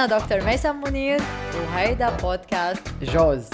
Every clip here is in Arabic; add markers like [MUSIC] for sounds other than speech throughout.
أنا دكتور ميسم منير وهيدا بودكاست جوز.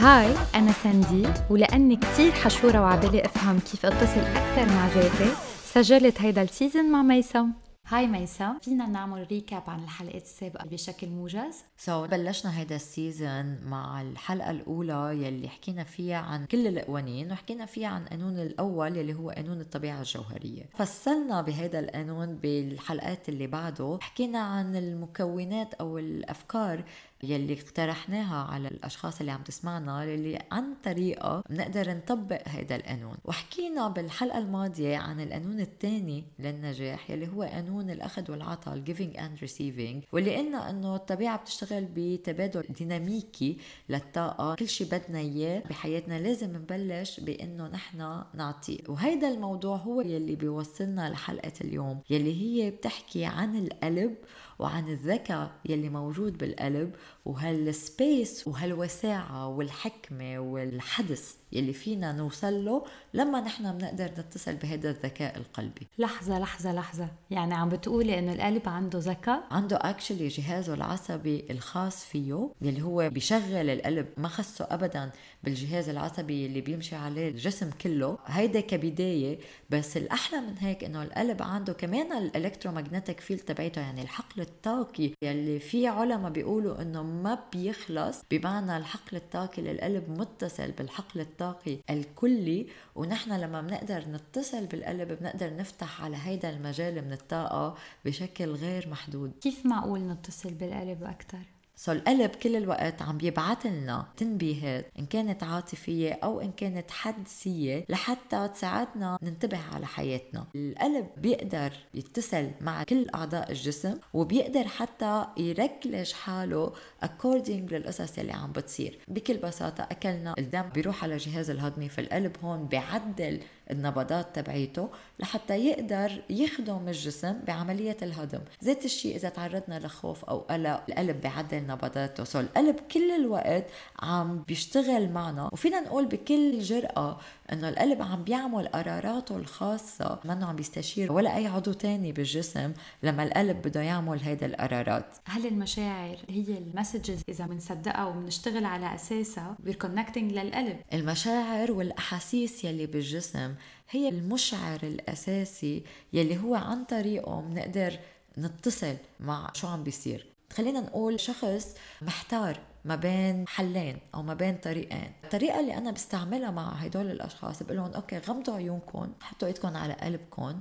Hi أنا ساندي ولأني كتير حشورة وعبالي أفهم كيف أتصل أكثر مع ذاتي سجلت هيدا ال season مع ميسم. Hi ميسا فينا نعمل recap عن الحلقات السابقة بشكل موجز. so so, بلشنا هيدا ال season مع الحلقة الأولى يلي حكينا فيها عن كل القوانين وحكينا فيها عن قانون الأول يلي هو قانون الطبيعة الجوهرية. فصلنا بهذا القانون بالحلقات اللي بعده حكينا عن المكونات أو الأفكار يلي اقترحناها على الأشخاص اللي عم تسمعنا اللي عن طريقة بنقدر نطبق هذا القانون. وحكينا بالحلقة الماضية عن القانون الثاني للنجاح يلي هو قانون الأخذ والعطاء ال giving and receiving واللي قلنا إنه الطبيعة بتشتغل بتبادل ديناميكي للطاقة. كل شيء بدنا إياه بحياتنا لازم نبلش بإنه نحن نعطيه وهيدا الموضوع هو يلي بيوصلنا لحلقة اليوم يلي هي بتحكي عن القلب وعن الذكاء يلي موجود بالقلب وهال space وهالوساعة والحكمة والحدس يلي فينا نوصل له لما نحن بنقدر نتصل بهذا الذكاء القلبي. لحظة لحظة لحظة. يعني عم بتقولي إنه القلب عنده ذكاء؟ عنده actually جهازه العصبي الخاص فيه يلي هو بيشغل القلب ما خصه ابدا بالجهاز العصبي اللي بيمشي عليه الجسم كله. هيدا كبداية بس الأحلى من هيك إنه القلب عنده كمان ال electromagnetic field تبعته يعني الحقل الطاقي يلي في علماء بيقولوا إنه ما بيخلص بمعنى الحقل الطاقي للقلب متصل بالحقل الطاقي الكلي ونحن لما بنقدر نتصل بالقلب بنقدر نفتح على هيدا المجال من الطاقة بشكل غير محدود كيف معقول نتصل بالقلب أكثر؟ so القلب كل الوقت عم بيبعث لنا تنبيهات إن كانت عاطفية أو إن كانت حدسية لحتى تساعدنا ننتبه على حياتنا. القلب بيقدر يتصل مع كل أعضاء الجسم وبيقدر حتى يركلج حاله according للقصص اللي عم بتصير. بكل بساطة أكلنا الدم بيروح على الجهاز الهضمي فالقلب هون بيعدل النبضات تبعيته لحتى يقدر يخدم الجسم بعملية الهضم. ذات الشيء إذا تعرضنا لخوف أو قلق القلب بيعدل نبضاته. so القلب كل الوقت عم بيشتغل معنا. وفينا نقول بكل جرأة إنه القلب عم بيعمل قراراته الخاصة منه عم بيستشير ولا أي عضو تاني بالجسم لما القلب بده يعمل هيدا القرارات. هل المشاعر هي ال messages إذا بنصدقها وبنشتغل على أساسها؟ بي reconnecting للقلب. المشاعر والأحاسيس يلي بالجسم هي المؤشر الأساسي يلي هو عن طريقه بنقدر نتصل مع شو عم بيصير. خلينا نقول شخص محتار ما بين حلين أو ما بين طريقين. الطريقة اللي أنا بستعملها مع هدول الأشخاص بقول لهم okay غمضوا عيونكم حطوا ايدكم على قلبكم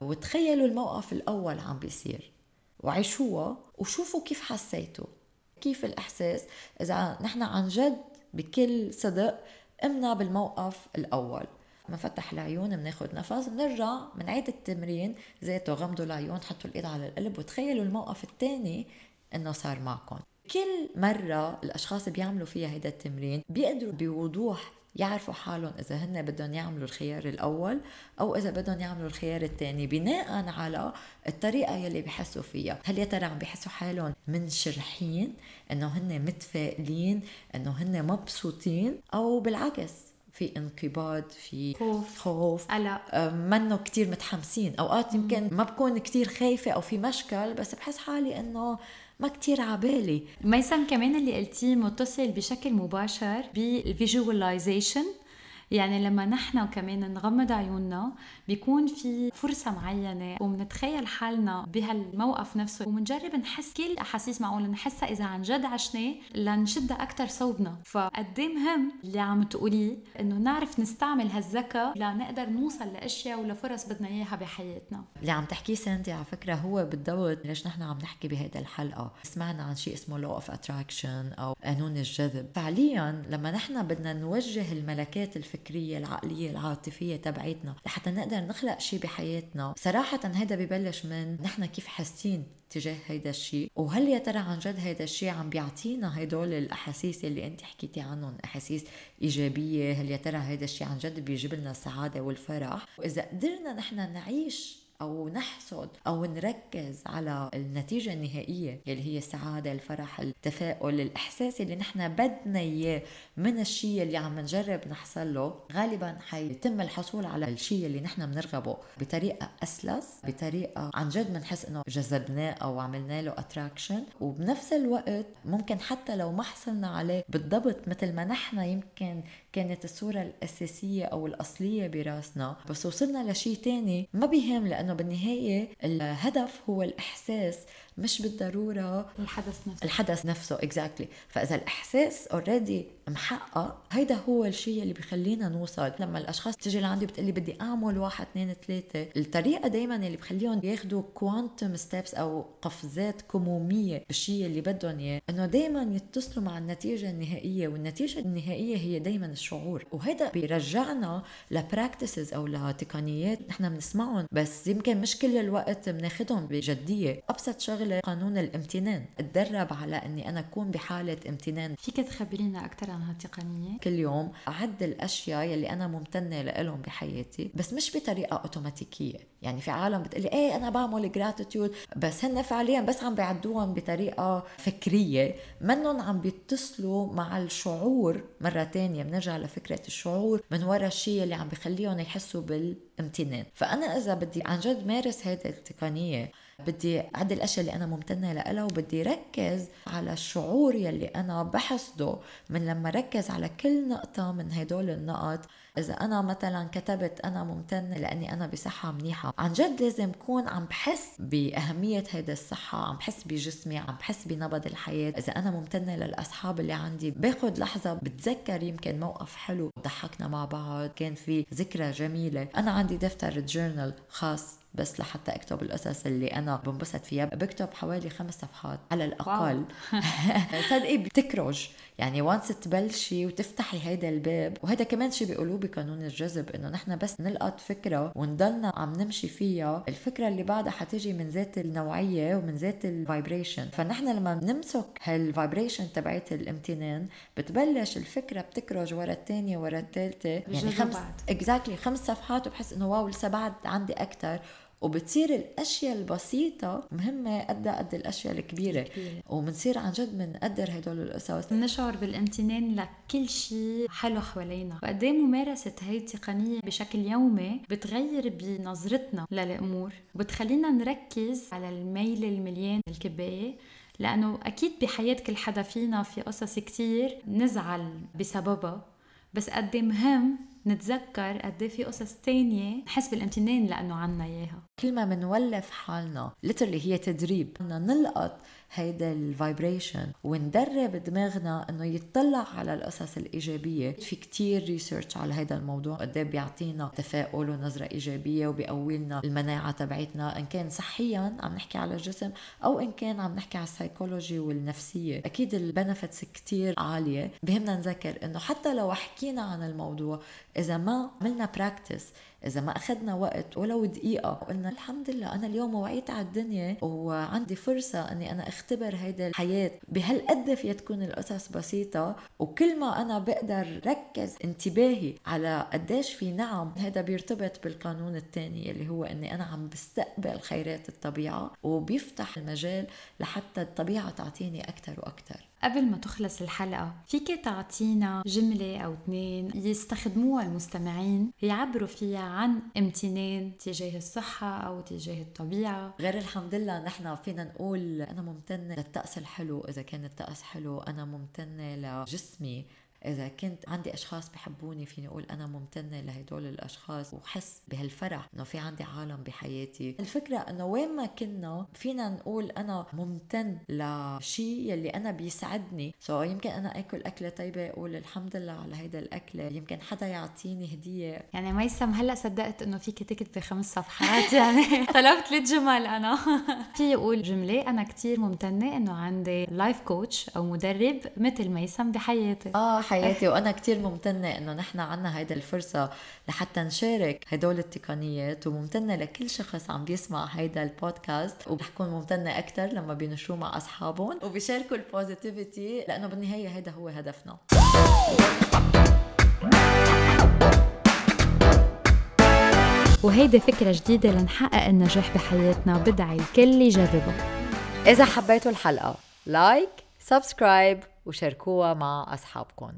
وتخيلوا الموقف الأول عم بيصير. وعيشوها وشوفوا كيف حسيتوا. كيف الإحساس إذا نحن عن جد بكل صدق قمنا بالموقف الأول. بنفتح العيون بناخد نفس بنرجع بنعيد التمرين ذاته غمضوا العيون حطوا الإيد على القلب وتخيلوا الموقف الثاني إنه صار معكم. كل مرة الأشخاص بيعملوا فيها هيدا التمرين بيقدروا بوضوح يعرفوا حالهم إذا هن بدهم يعملوا الخيار الأول أو إذا بدهم يعملوا الخيار الثاني بناء على الطريقة يلي بحسوا فيها. هل يا ترى عم بحسوا حالهم منشرحين إنه هن متفائلين إنه هن مبسوطين أو بالعكس؟ في انقباض في خوف. خوف. قلق. منه كتير متحمسين. أوقات يمكن ما بكون كتير خايفة أو في مشكل بس بحس حالي إنه ما كتير عبالي. ميسم كمان اللي قلتيه متصل بشكل مباشر بالفيجواليزيشن يعني لما نحن كمان نغمض عيوننا بيكون في فرصة معينة ومنتخيل حالنا بهالموقف نفسه. ومنجرب نحس كل أحاسيس معقولة نحسها إذا عن جد عشناه لنشدها أكثر صوبنا. فقد إيه مهم اللي عم تقوليه؟ إنه نعرف نستعمل هالذكاء لنقدر نوصل لأشياء ولفرص بدنا إياها بحياتنا. اللي عم تحكيه ساندي على فكرة هو بالضبط ليش نحن عم نحكي بهيدا الحلقة. سمعنا عن شيء اسمه law of attraction أو قانون الجذب. فعليا لما نحن بدنا نوجه الملكات الفكرية العقلية العاطفية تبعتنا لحتى نقدر نخلق شيء بحياتنا. صراحة هيدا ببلش من نحن كيف حاسين تجاه هيدا الشيء وهل يا ترى عن جد هيدا الشيء عم بيعطينا هدول الأحاسيس اللي أنت حكيتي عنهم؟ أحاسيس إيجابية هل يا ترى هيدا الشيء عن جد بيجيب لنا السعادة والفرح؟ وإذا قدرنا نحن نعيش أو نحصد أو نركز على النتيجة النهائية يلي هي السعادة الفرح التفاؤل الإحساس اللي نحن بدنا إياه من الشيء اللي عم نجرب نحصل له غالبا حيتم الحصول على الشيء اللي نحن بنرغبه بطريقة أسلس بطريقة عن جد بنحس إنه جذبناه أو عملنا له اتراكشن وبنفس الوقت ممكن حتى لو ما حصلنا عليه بالضبط مثل ما نحن يمكن كانت الصورة الأساسية أو الأصلية براسنا. بس وصلنا لشيء تاني ما بيهم لأنه بالنهاية الهدف هو الإحساس مش بالضرورة الحدث نفسه. الحدث نفسه exactly exactly. فإذا الإحساس already محقق هيدا هو الشيء اللي بخلينا نوصل. لما الأشخاص تيجي لعندي بتقلي بدي أعمل واحد اثنين ثلاثة الطريقة دائما اللي بخليهم ياخذوا quantum steps أو قفزات كمومية بالشيء اللي بدهم إياه إنه دائما يتصلوا مع النتيجة النهائية والنتيجة النهائية هي دائما الشعور. وهذا بيرجعنا ل practices أو لتقنيات نحن بنسمعهم بس يمكن مش كل الوقت بناخذهم بجدية. ابسط شغلة شغله قانون الامتنان. أتدرب على أني أنا أكون بحالة امتنان. فيك تخبرينا أكثر عن هالتقنيه كل يوم اعد الأشياء يلي أنا ممتنة لهم بحياتي بس مش بطريقة أوتوماتيكية. يعني في عالم بتقلي إيه أنا بعمل gratitude بس هن فعليا بس عم بيعدوهم بطريقة فكرية منهم عم بيتصلوا مع الشعور مره تانية بنرجع لفكرة الشعور من وراء الشيء اللي عم بخليهم يحسوا بالامتنان. فأنا إذا بدي عن جد مارس هذه التقنية بدي أعد الأشياء اللي أنا ممتنة لها وبدي ركز على الشعور يلي أنا بحسده من لما ركز على كل نقطة من هدول النقط إذا أنا مثلا كتبت أنا ممتنة لأني أنا بصحة منيحة عن جد لازم كون عم بحس بأهمية هيدا الصحة عم بحس بجسمي عم بحس بنبض الحياة. إذا أنا ممتنة للأصحاب اللي عندي باخد لحظة بتذكر يمكن موقف حلو ضحكنا مع بعض كان في ذكرى جميلة. أنا عندي دفتر جورنال خاص بس لحتى أكتب القصص اللي أنا بنبسط فيها بكتب حوالي خمس صفحات على الأقل. [LAUGHS] صدقي بتكرج. يعني once تبلشي وتفتحي هيدا الباب وهذا كمان شيء بيقولوه بقانون الجذب إنه نحن بس نلقط فكرة ونضلنا عم نمشي فيها. الفكرة اللي بعدها حتيجي من ذات النوعية ومن ذات ال vibration فنحن لما بنمسك هال vibration تبعت الامتنان بتبلش الفكرة بتكرج ورا الثانية ورا الثالثه يعني خمس exactly exactly خمس صفحات وبحس إنه wow لسه بعد عندي أكثر وبتصير الأشياء البسيطة مهمة قد قد الأشياء الكبيرة. وبنصير عن جد بنقدر هدول القصص بنشعر بالامتنان لكل شيء حلو حوالينا. وقد ممارسة هي التقنية بشكل يومي بتغير بنظرتنا للأمور وبتخلينا نركز على الميل المليان الكباية لأنه أكيد بحياة كل حدا فينا في قصص كتير نزعل بسببها. بس قد مهم نتذكر قد إيه في قصص تانية نحس بالامتنان لأنه عنا إياها. كل ما منولف حالنا ليترلي هي تدريب. بدنا نلقط هيدا ال vibration. وندرب دماغنا إنه يطلع على القصص الإيجابية. في كتير research على هيدا الموضوع. قد إيه بيعطينا تفاؤل ونظرة إيجابية وبيقوي لنا المناعة تبعتنا إن كان صحيا عم نحكي على الجسم أو إن كان عم نحكي على السايكولوجي والنفسية. أكيد ال benefits كتير عالية. بهمنا نذكر إنه حتى لو حكينا عن الموضوع إذا ما عملنا practice إذا ما اخذنا وقت ولو دقيقة وقلنا الحمد لله أنا اليوم وعيت على الدنيا وعندي فرصة إني أنا أختبر هيدا الحياة بهالقد فيها تكون القصص بسيطة. وكل ما أنا بقدر ركز انتباهي على قديش في نعم هذا بيرتبط بالقانون الثاني اللي هو إني أنا عم بستقبل خيرات الطبيعة وبيفتح المجال لحتى الطبيعة تعطيني أكثر وأكثر قبل ما تخلص الحلقة فيك تعطينا جملة أو اثنين يستخدموها المستمعين يعبروا فيها عن امتنان تجاه الصحة أو تجاه الطبيعة. غير الحمد لله نحن فينا نقول أنا ممتنة للطقس الحلو إذا كان الطقس حلو أنا ممتنة لجسمي. إذا كنت عندي أشخاص بحبوني فيني أقول أنا ممتنة لهدول الأشخاص وحس بهالفرح إنه في عندي عالم بحياتي. الفكرة إنه وين ما كنا فينا نقول أنا ممتن لشيء يلي أنا بيسعدني. سو so يمكن أنا آكل أكلة طيبة أقول الحمد لله على هيدا الأكلة. يمكن حدا يعطيني هدية. يعني ميسم هلأ صدقت إنه فيك تكتبي خمس صفحات. [LAUGHS] يعني طلبت ثلاث جمل أنا. [LAUGHS] في أقول جملة أنا كثير ممتنة إنه عندي life coach أو مدرب مثل ميسم بحياتي آه حياتي وأنا كتير ممتنة إنه نحن عنا هيدا الفرصة لحتى نشارك هدول التقنيات وممتنة لكل شخص عم بيسمع هيدا البودكاست وحكون ممتنة أكثر لما بينشروه مع أصحابهم وبيشاركوا ال positivity لأنه بالنهاية هيدا هو هدفنا. وهيدي فكرة جديدة لنحقق النجاح بحياتنا بدعي الكل يجربها إذا حبيتوا الحلقة like subscribe وشاركوها مع أصحابكم